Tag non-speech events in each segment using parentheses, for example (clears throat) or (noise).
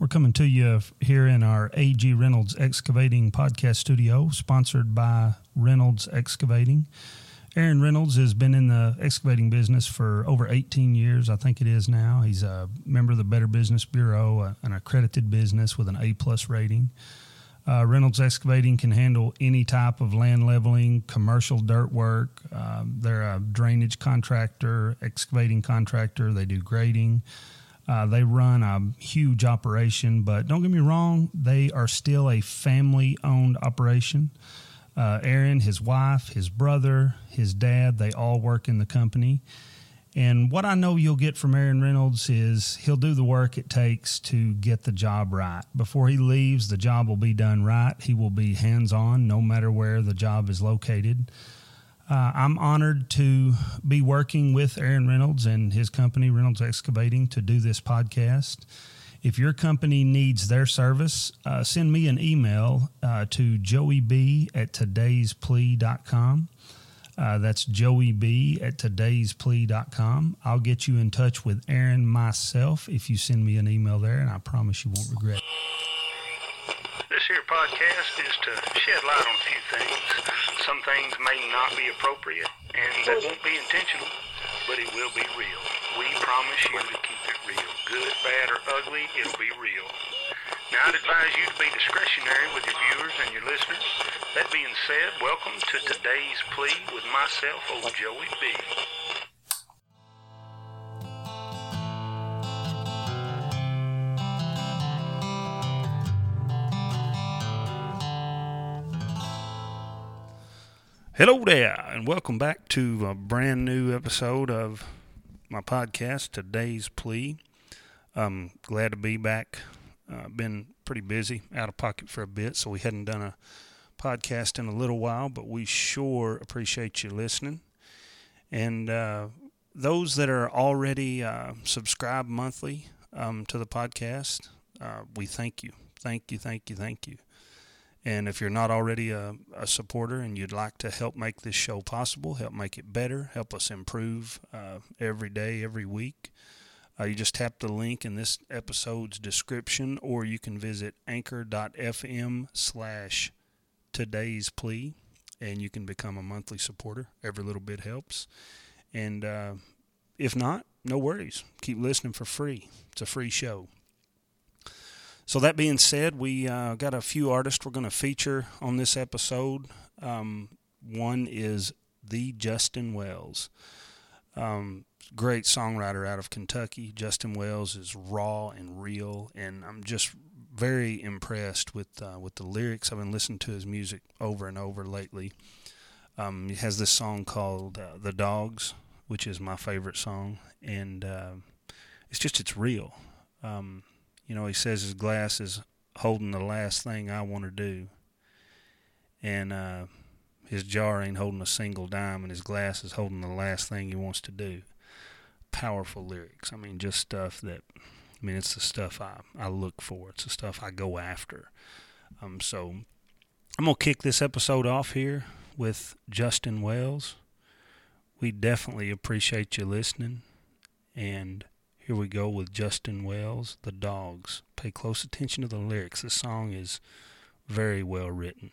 We're coming to you here in our AG Reynolds Excavating podcast studio, sponsored by Reynolds Excavating. Aaron Reynolds has been in the excavating business for over 18 years, I think it is now. He's a member of the Better Business Bureau, an accredited business with an A plus rating. Uh, Reynolds Excavating can handle any type of land leveling, commercial dirt work. Um, they're a drainage contractor, excavating contractor. They do grading. Uh, they run a huge operation, but don't get me wrong, they are still a family owned operation. Uh, Aaron, his wife, his brother, his dad, they all work in the company. And what I know you'll get from Aaron Reynolds is he'll do the work it takes to get the job right. Before he leaves, the job will be done right. He will be hands on no matter where the job is located. Uh, I'm honored to be working with Aaron Reynolds and his company, Reynolds Excavating, to do this podcast. If your company needs their service, uh, send me an email uh, to joeyb at today'splea.com. Uh, that's joeyb at today'splea.com. I'll get you in touch with Aaron myself if you send me an email there, and I promise you won't regret it. Here podcast is to shed light on a few things. Some things may not be appropriate, and that won't be intentional, but it will be real. We promise you to keep it real. Good, bad, or ugly, it'll be real. Now, I'd advise you to be discretionary with your viewers and your listeners. That being said, welcome to today's plea with myself, old Joey B. Hello there, and welcome back to a brand new episode of my podcast, Today's Plea. I'm glad to be back. Uh, been pretty busy, out of pocket for a bit, so we hadn't done a podcast in a little while, but we sure appreciate you listening. And uh, those that are already uh, subscribed monthly um, to the podcast, uh, we thank you. Thank you, thank you, thank you. And if you're not already a, a, supporter and you'd like to help make this show possible, help make it better, help us improve uh, every day, every week, uh, you just tap the link in this episode's description, or you can visit anchor.fm slash today's plea, and you can become a monthly supporter. Every little bit helps. And uh, if not, no worries. Keep listening for free. It's a free show. So that being said, we uh, got a few artists we're going to feature on this episode. Um, one is the Justin Wells, um, great songwriter out of Kentucky. Justin Wells is raw and real, and I'm just very impressed with uh, with the lyrics. I've been listening to his music over and over lately. Um, he has this song called uh, "The Dogs," which is my favorite song, and uh, it's just it's real. Um, you know, he says his glass is holding the last thing I want to do. And uh, his jar ain't holding a single dime, and his glass is holding the last thing he wants to do. Powerful lyrics. I mean, just stuff that, I mean, it's the stuff I, I look for, it's the stuff I go after. Um, so I'm going to kick this episode off here with Justin Wells. We definitely appreciate you listening. And here we go with Justin Wells, The Dogs. Pay close attention to the lyrics. The song is very well written.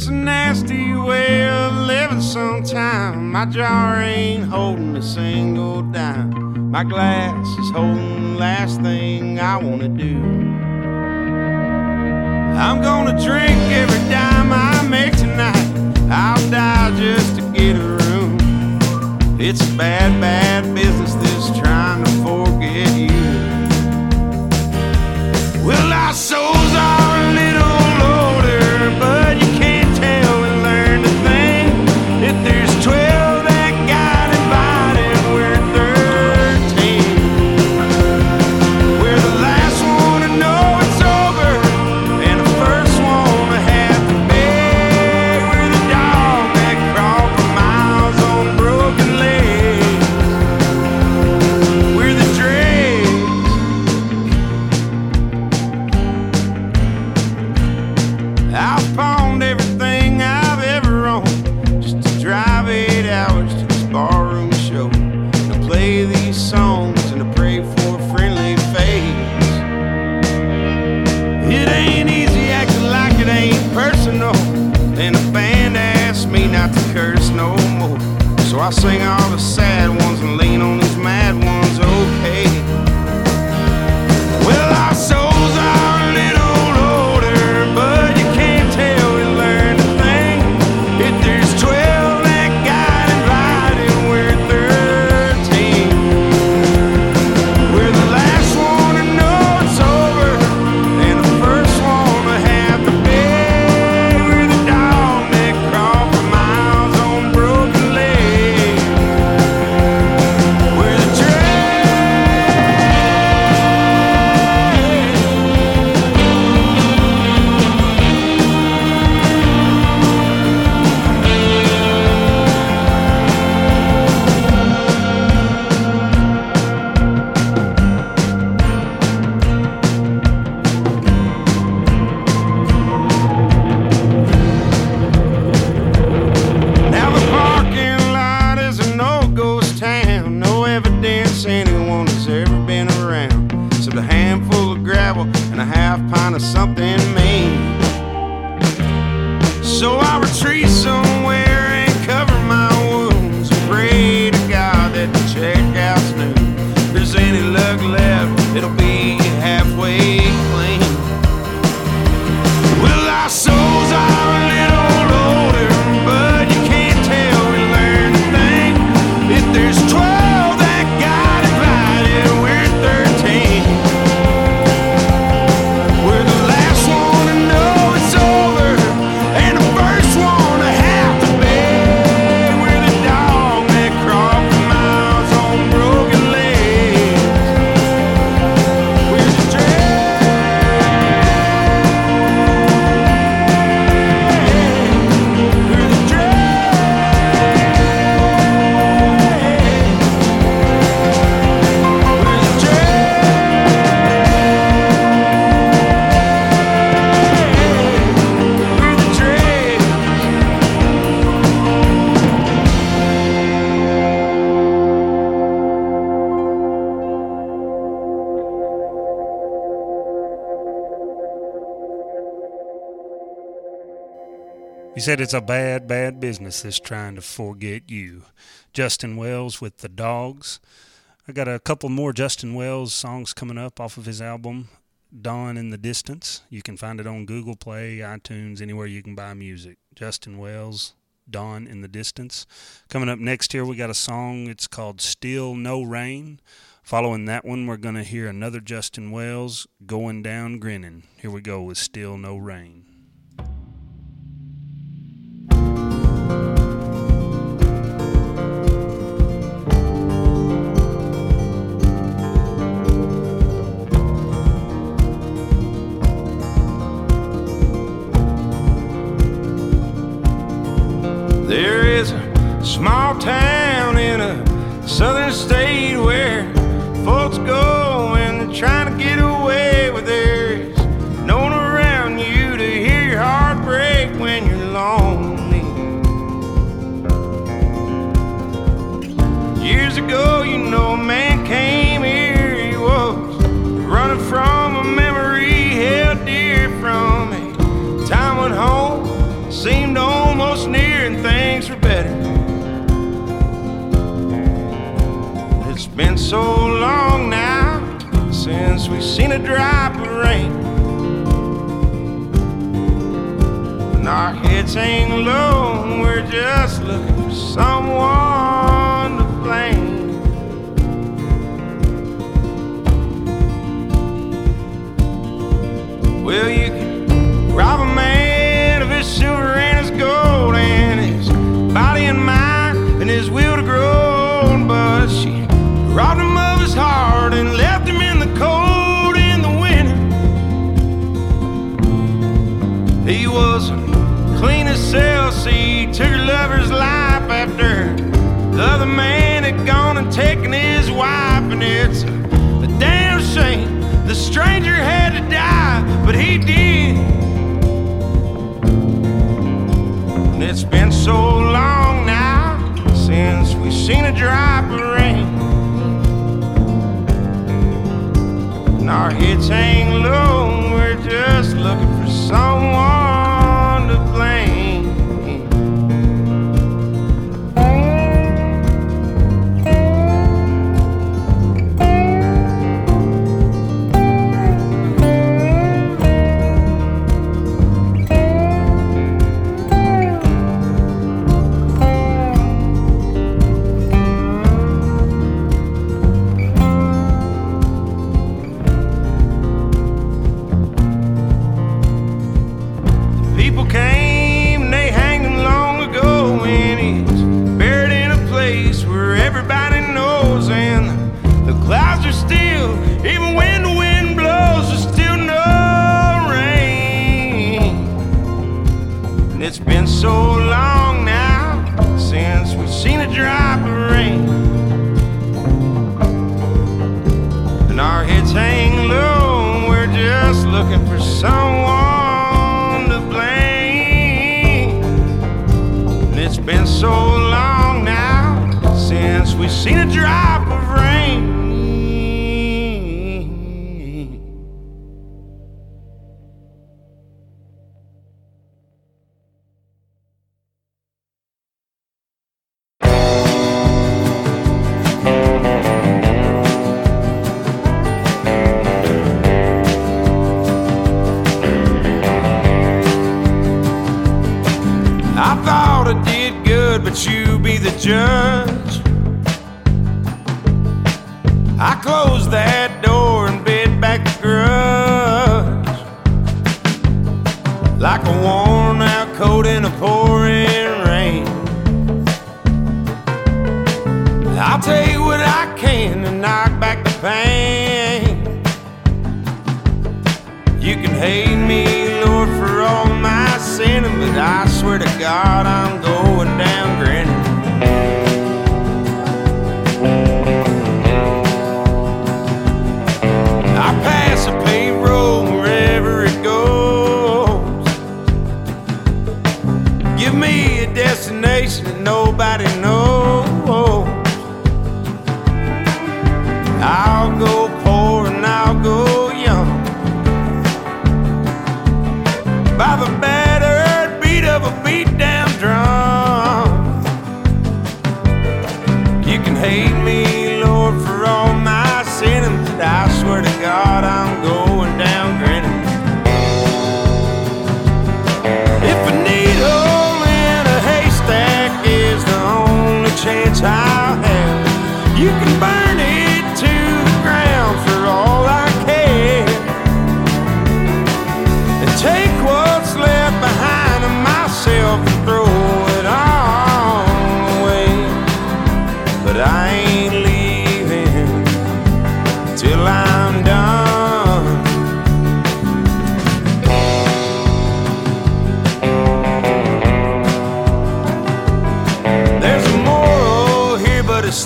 It's a nasty way of living sometime. My jar ain't holding a single dime. My glass is holding the last thing I wanna do. I'm gonna drink every dime I make tonight. I'll die just to get a room. It's a bad, bad business, this trying to forget He said it's a bad, bad business, this trying to forget you. Justin Wells with The Dogs. I got a couple more Justin Wells songs coming up off of his album, Dawn in the Distance. You can find it on Google Play, iTunes, anywhere you can buy music. Justin Wells, Dawn in the Distance. Coming up next here, we got a song. It's called Still No Rain. Following that one, we're going to hear another Justin Wells, Going Down Grinning. Here we go with Still No Rain. Seemed almost near and things were better. It's been so long now since we've seen a drop of rain. When our heads hang low, and we're just looking for someone to blame. Well, you his will to grow, but she robbed him of his heart and left him in the cold in the winter. He was clean as cell, see, took her lover's life after the other man had gone and taken his wife, and it's a, a damn shame the stranger had to die, but he did. And it's been so long since we've seen a drop of rain. And our heads hang low, we're just looking for someone so long now since we've seen a drop of rain. Nobody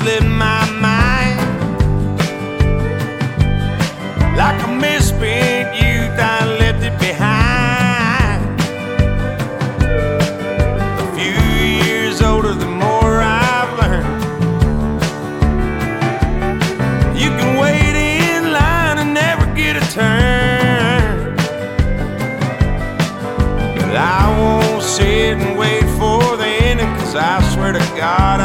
slipped my mind. Like a misspent youth, I left it behind. A few years older, the more I've learned. You can wait in line and never get a turn. But I won't sit and wait for the ending, cause I swear to God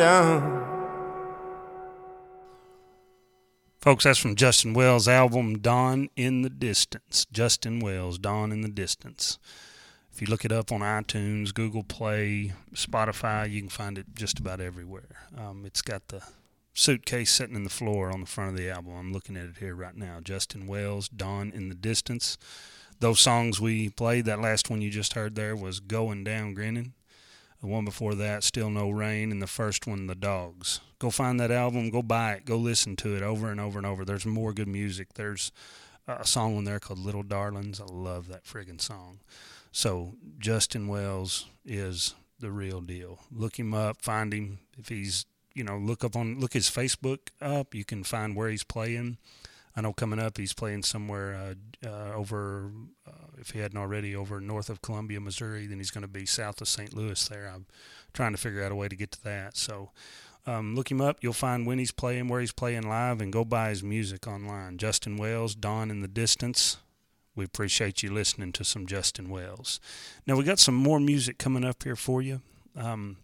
I'm. Folks, that's from Justin Wells' album Dawn in the Distance. Justin Wells, Dawn in the Distance. If you look it up on iTunes, Google Play, Spotify, you can find it just about everywhere. Um, it's got the suitcase sitting in the floor on the front of the album. I'm looking at it here right now. Justin Wells, Dawn in the Distance. those songs we played, that last one you just heard there was Going Down Grinning. The one before that, Still No Rain, and the first one, The Dogs. Go find that album, go buy it, go listen to it over and over and over. There's more good music. There's a song on there called Little Darlings. I love that friggin' song. So Justin Wells is the real deal. Look him up, find him. If he's, you know, look up on look his Facebook up. You can find where he's playing. I know coming up he's playing somewhere uh, uh, over, if he hadn't already, over north of Columbia, Missouri. Then he's going to be south of St. Louis. There, I'm trying to figure out a way to get to that. So. Um, look him up. You'll find when he's playing, where he's playing live, and go buy his music online. Justin Wells, Dawn in the Distance. We appreciate you listening to some Justin Wells. Now, we got some more music coming up here for you. Um,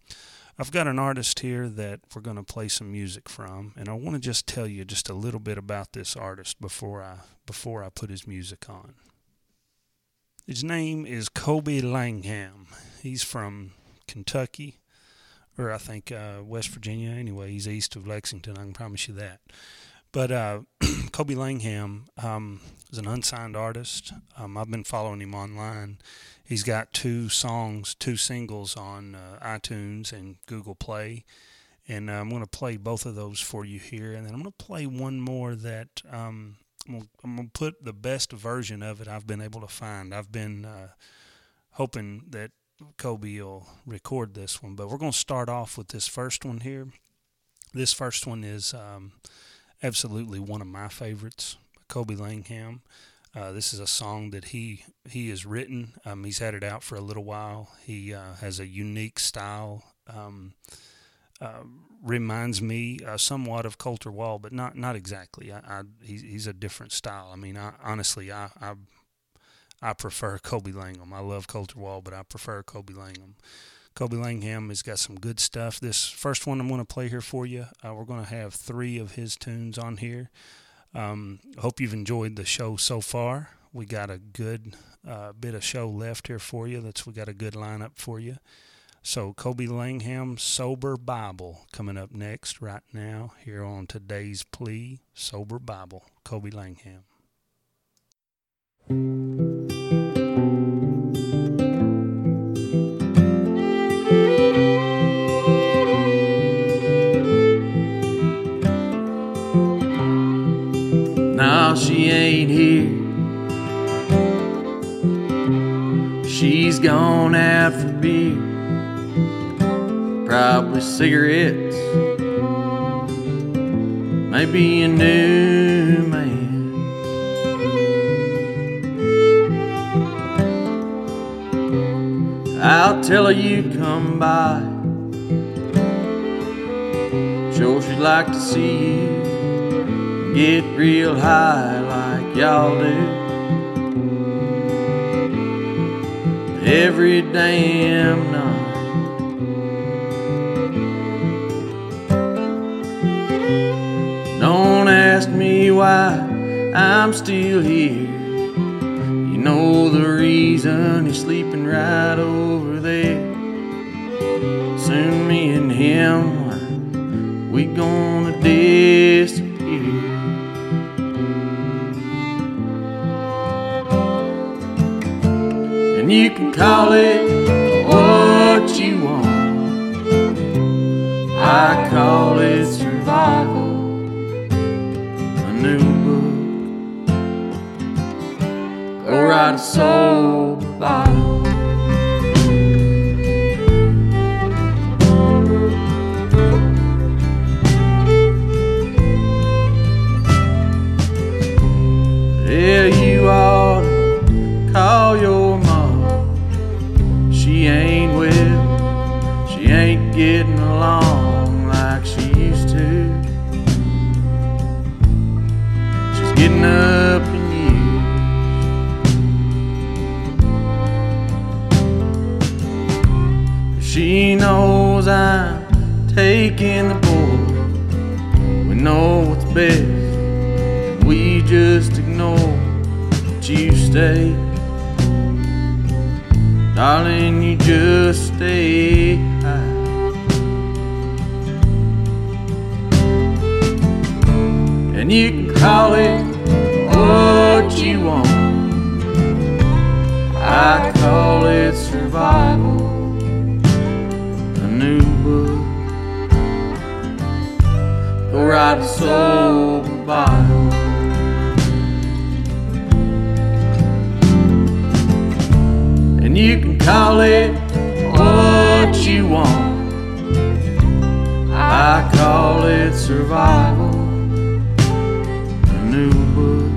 I've got an artist here that we're going to play some music from, and I want to just tell you just a little bit about this artist before I before I put his music on. His name is Kobe Langham. He's from Kentucky, or I think uh, West Virginia. Anyway, he's east of Lexington. I can promise you that. But uh, (clears throat) Kobe Langham um, is an unsigned artist. Um, I've been following him online. He's got two songs, two singles on uh, iTunes and Google Play. And uh, I'm going to play both of those for you here. And then I'm going to play one more that um, I'm going to put the best version of it I've been able to find. I've been uh, hoping that Kobe will record this one, but we're going to start off with this first one here. This first one is um, absolutely one of my favorites, Kobe Langham. Uh, this is a song that he he has written. Um, he's had it out for a little while. He uh, has a unique style. Um, uh, reminds me uh, somewhat of Colter Wall, but not not exactly. I, I he's, he's a different style. I mean, I, honestly, I, I I prefer Kobe Langham. I love Colter Wall, but I prefer Kobe Langham. Kobe Langham has got some good stuff. This first one I'm going to play here for you, uh, we're going to have three of his tunes on here. Um, hope you've enjoyed the show so far. We got a good uh, bit of show left here for you. That's we got a good lineup for you. So Kobe Langham Sober Bible coming up next right now here on today's plea Sober Bible. Kobe Langham. Now she ain't here. She's gone for beer, probably cigarettes, maybe a new man. I'll tell her you come by. Sure, she'd like to see you get real high like y'all do. Every damn night. Why I'm still here. You know the reason he's sleeping right over there. Soon me and him, we gonna disappear. And you can call it what you want. I call it write soul. Darling you just stay high and you can call it what you want I call it survival. A new book. Go write a sober Bible. And you can call it what you want. I call it survival. A new book.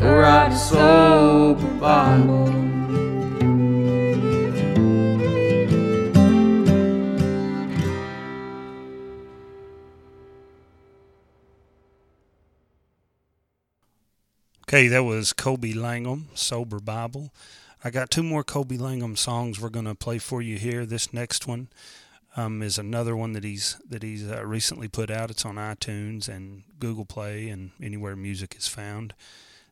Write a sober Bible. Okay, that was Kobe Langham, Sober Bible. I got two more Kobe Langham songs we're going to play for you here. This next one um, is another one that he's that he's uh, recently put out. It's on iTunes and Google Play and anywhere music is found.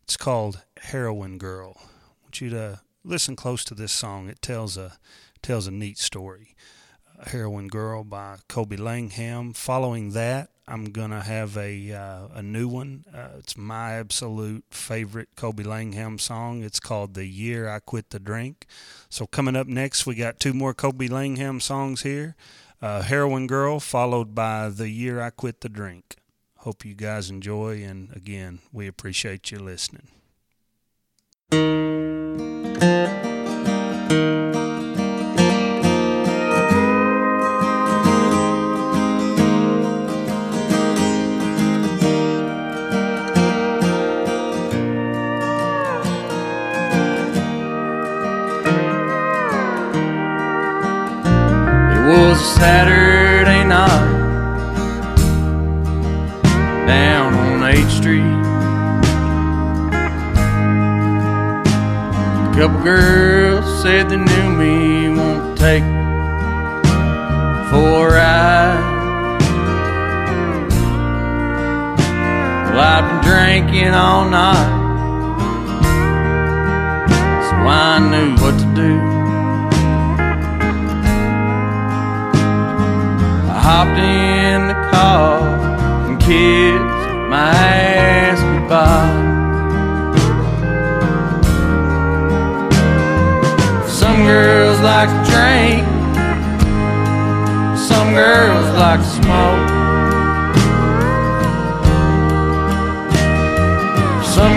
It's called Heroin Girl. I want you to listen close to this song. It tells a tells a neat story. Heroin Girl by Kobe Langham. Following that, I'm gonna have a uh, a new one. Uh, it's my absolute favorite Kobe Langham song. It's called "The Year I Quit the Drink." So coming up next, we got two more Kobe Langham songs here. Uh, "Heroin Girl" followed by "The Year I Quit the Drink." Hope you guys enjoy, and again, we appreciate you listening.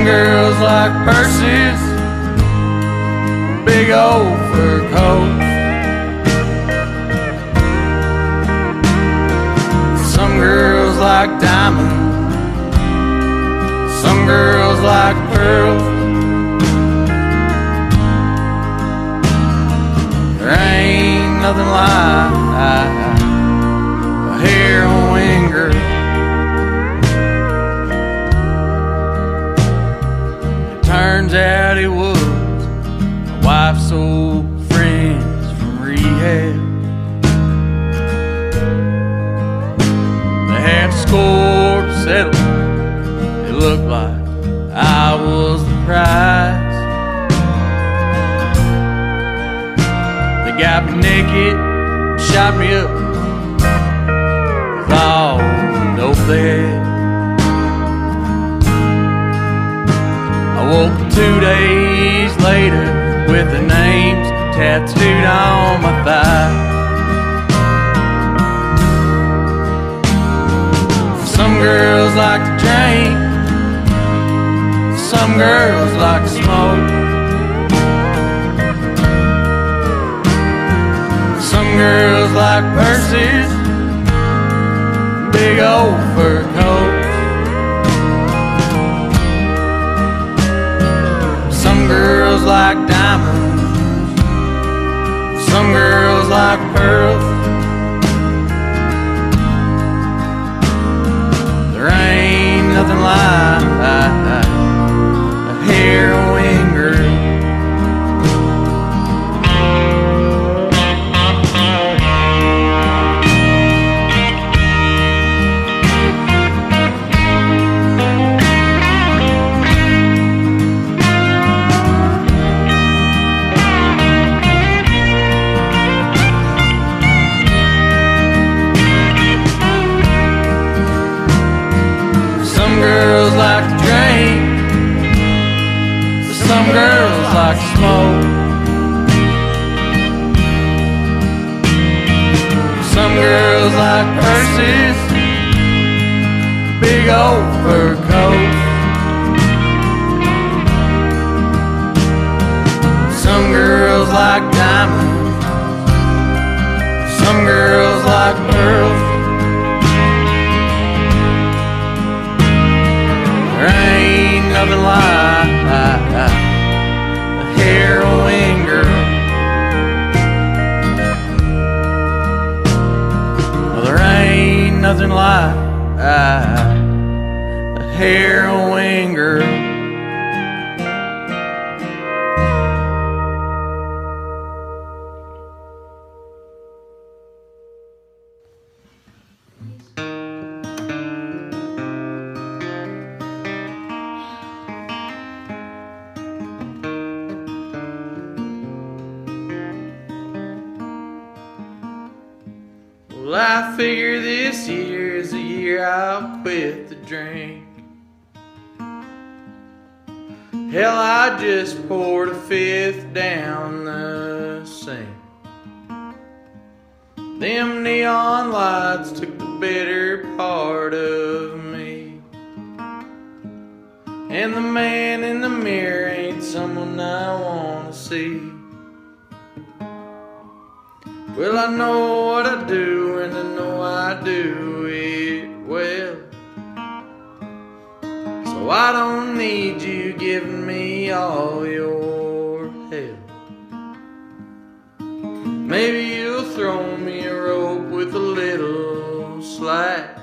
Girls like purses, big old fur coats. Some girls like diamonds, some girls like pearls. There ain't nothing like a turns out it was my wife's old friends from rehab. They had a score to settle. It looked like I was the prize. They got me naked, shot me up two days later with the names tattooed on my thigh. Some girls like to drink, some girls like to smoke. Some girls like purses, big old fur some girls like pearls. Like smoke. Some girls like purses, big old fur coats. Nothing uh, a heroin girl. Well, I figure this year I'll quit the drink. Hell, I just poured a fifth down the sink. Them neon lights took the better part of me. And the man in the mirror ain't someone I wanna see. Well, I know what I do, and I know I do it well. So I don't need you giving me all your help. Maybe you'll throw me a rope with a little slack.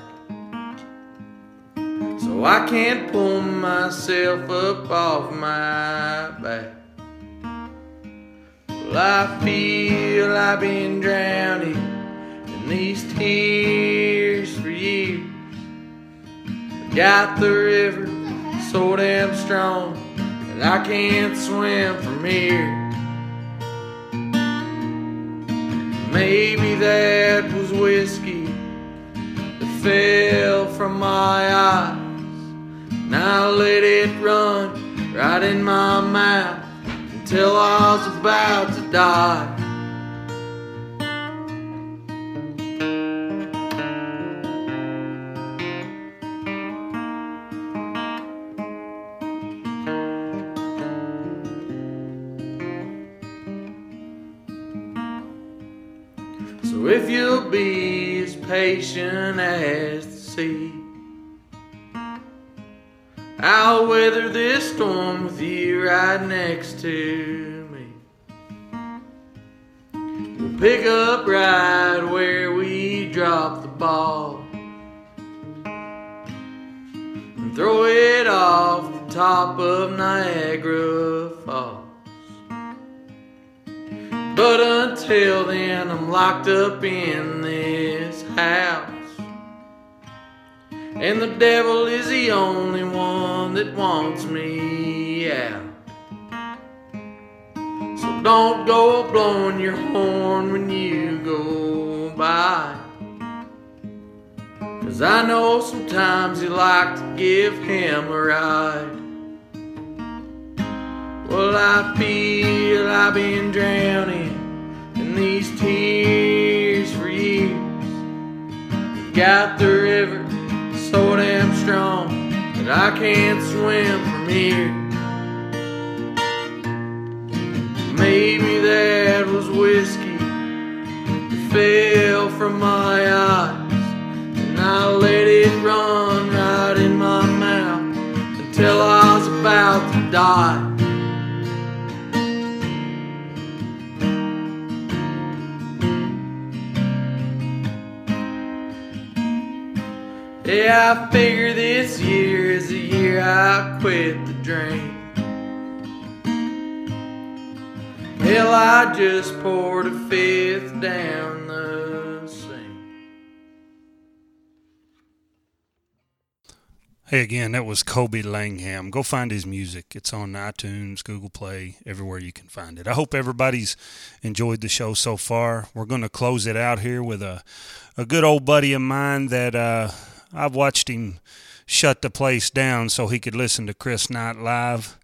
So I can't pull myself up off my back. Well, I feel I've been drowning in these tears for years. Got the river so damn strong that I can't swim from here. Maybe that was whiskey that fell from my eyes. Now let it run right in my mouth until I was about to die. Patient as the sea, I'll weather this storm with you right next to me. We'll pick up right where we dropped the ball and throw it off the top of Niagara Falls. But until then, I'm locked up in this house. And the devil is the only one that wants me out. So don't go blowing your horn when you go by. Cause I know sometimes you like to give him a ride. Well, I feel I've been drowning these tears for years. Got the river so damn strong that I can't swim from here. Maybe that was whiskey that fell from my eyes, and I let it run right in my mouth until I was about to die. Yeah, I figure this year is the year I quit the drink. Hell, I just poured a fifth down the sink. Hey, again, that was Kobe Langham. Go find his music. It's on iTunes, Google Play, everywhere you can find it. I hope everybody's enjoyed the show so far. We're going to close it out here with a, a good old buddy of mine that uh, I've watched him shut the place down so he could listen to Chris Knight live.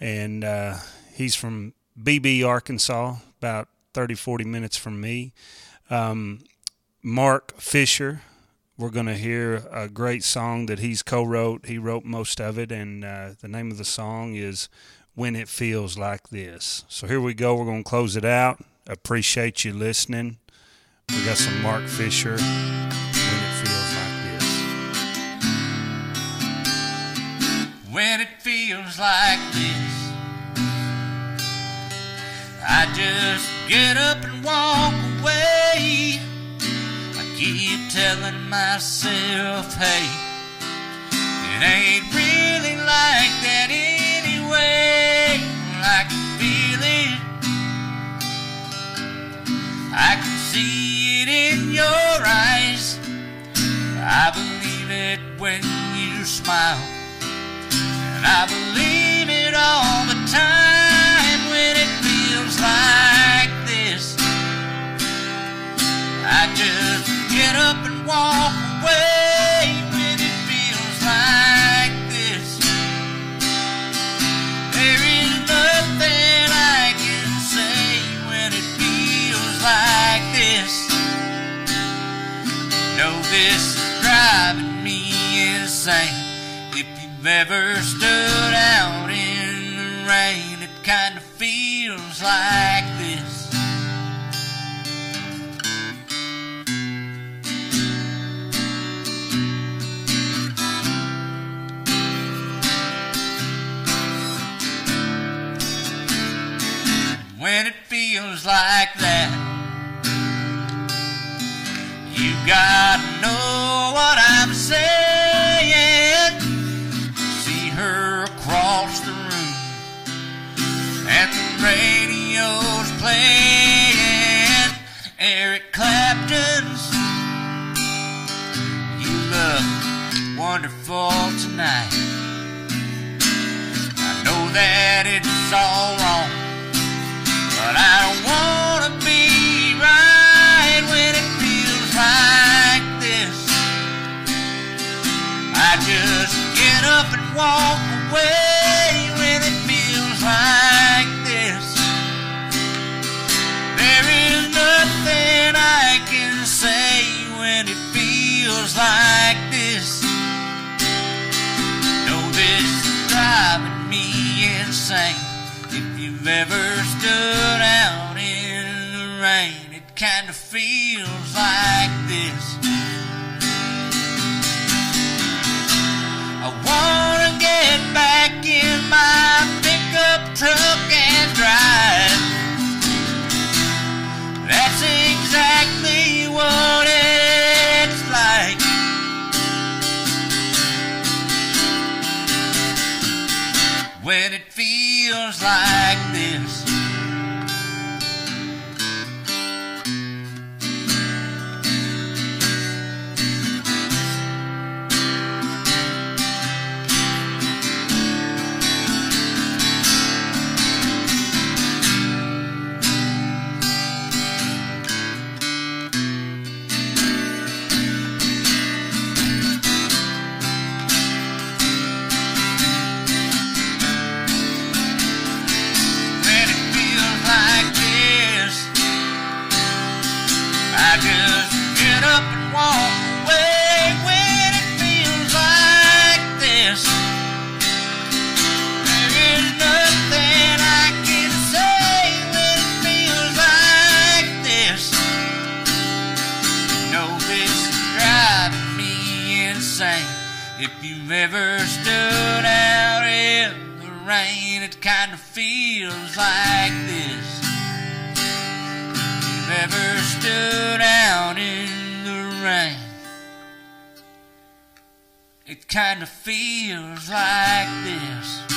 And uh, He's from Beebe, Arkansas, about 30, 40 minutes from me. Um, Mark Fisher, we're going to hear a great song that he's co wrote. He wrote most of it, and uh, the name of the song is When It Feels Like This. So here we go. We're going to close it out. Appreciate you listening. We got some Mark Fisher. When it feels like this. I just get up and walk away. I keep telling myself, hey, it ain't really like that anyway. I can feel it. I can see it in your eyes. I believe it when you smile. I believe it all the time when it feels like this. I just get up and walk away when it feels like this. There is nothing I can say when it feels like this. No, this is driving me insane. If you've ever you gotta know what I'm saying. See her across the room, and the radio's playing Eric Clapton's. You look wonderful tonight. I know that it's all walk away when it feels like this. There is nothing I can say when it feels like this. No, this is driving me insane. If you've ever stood out in the rain, it kind of feels like my me. If you've ever stood out in the rain, it kind of feels like this. If you've ever stood out in the rain, it kind of feels like this.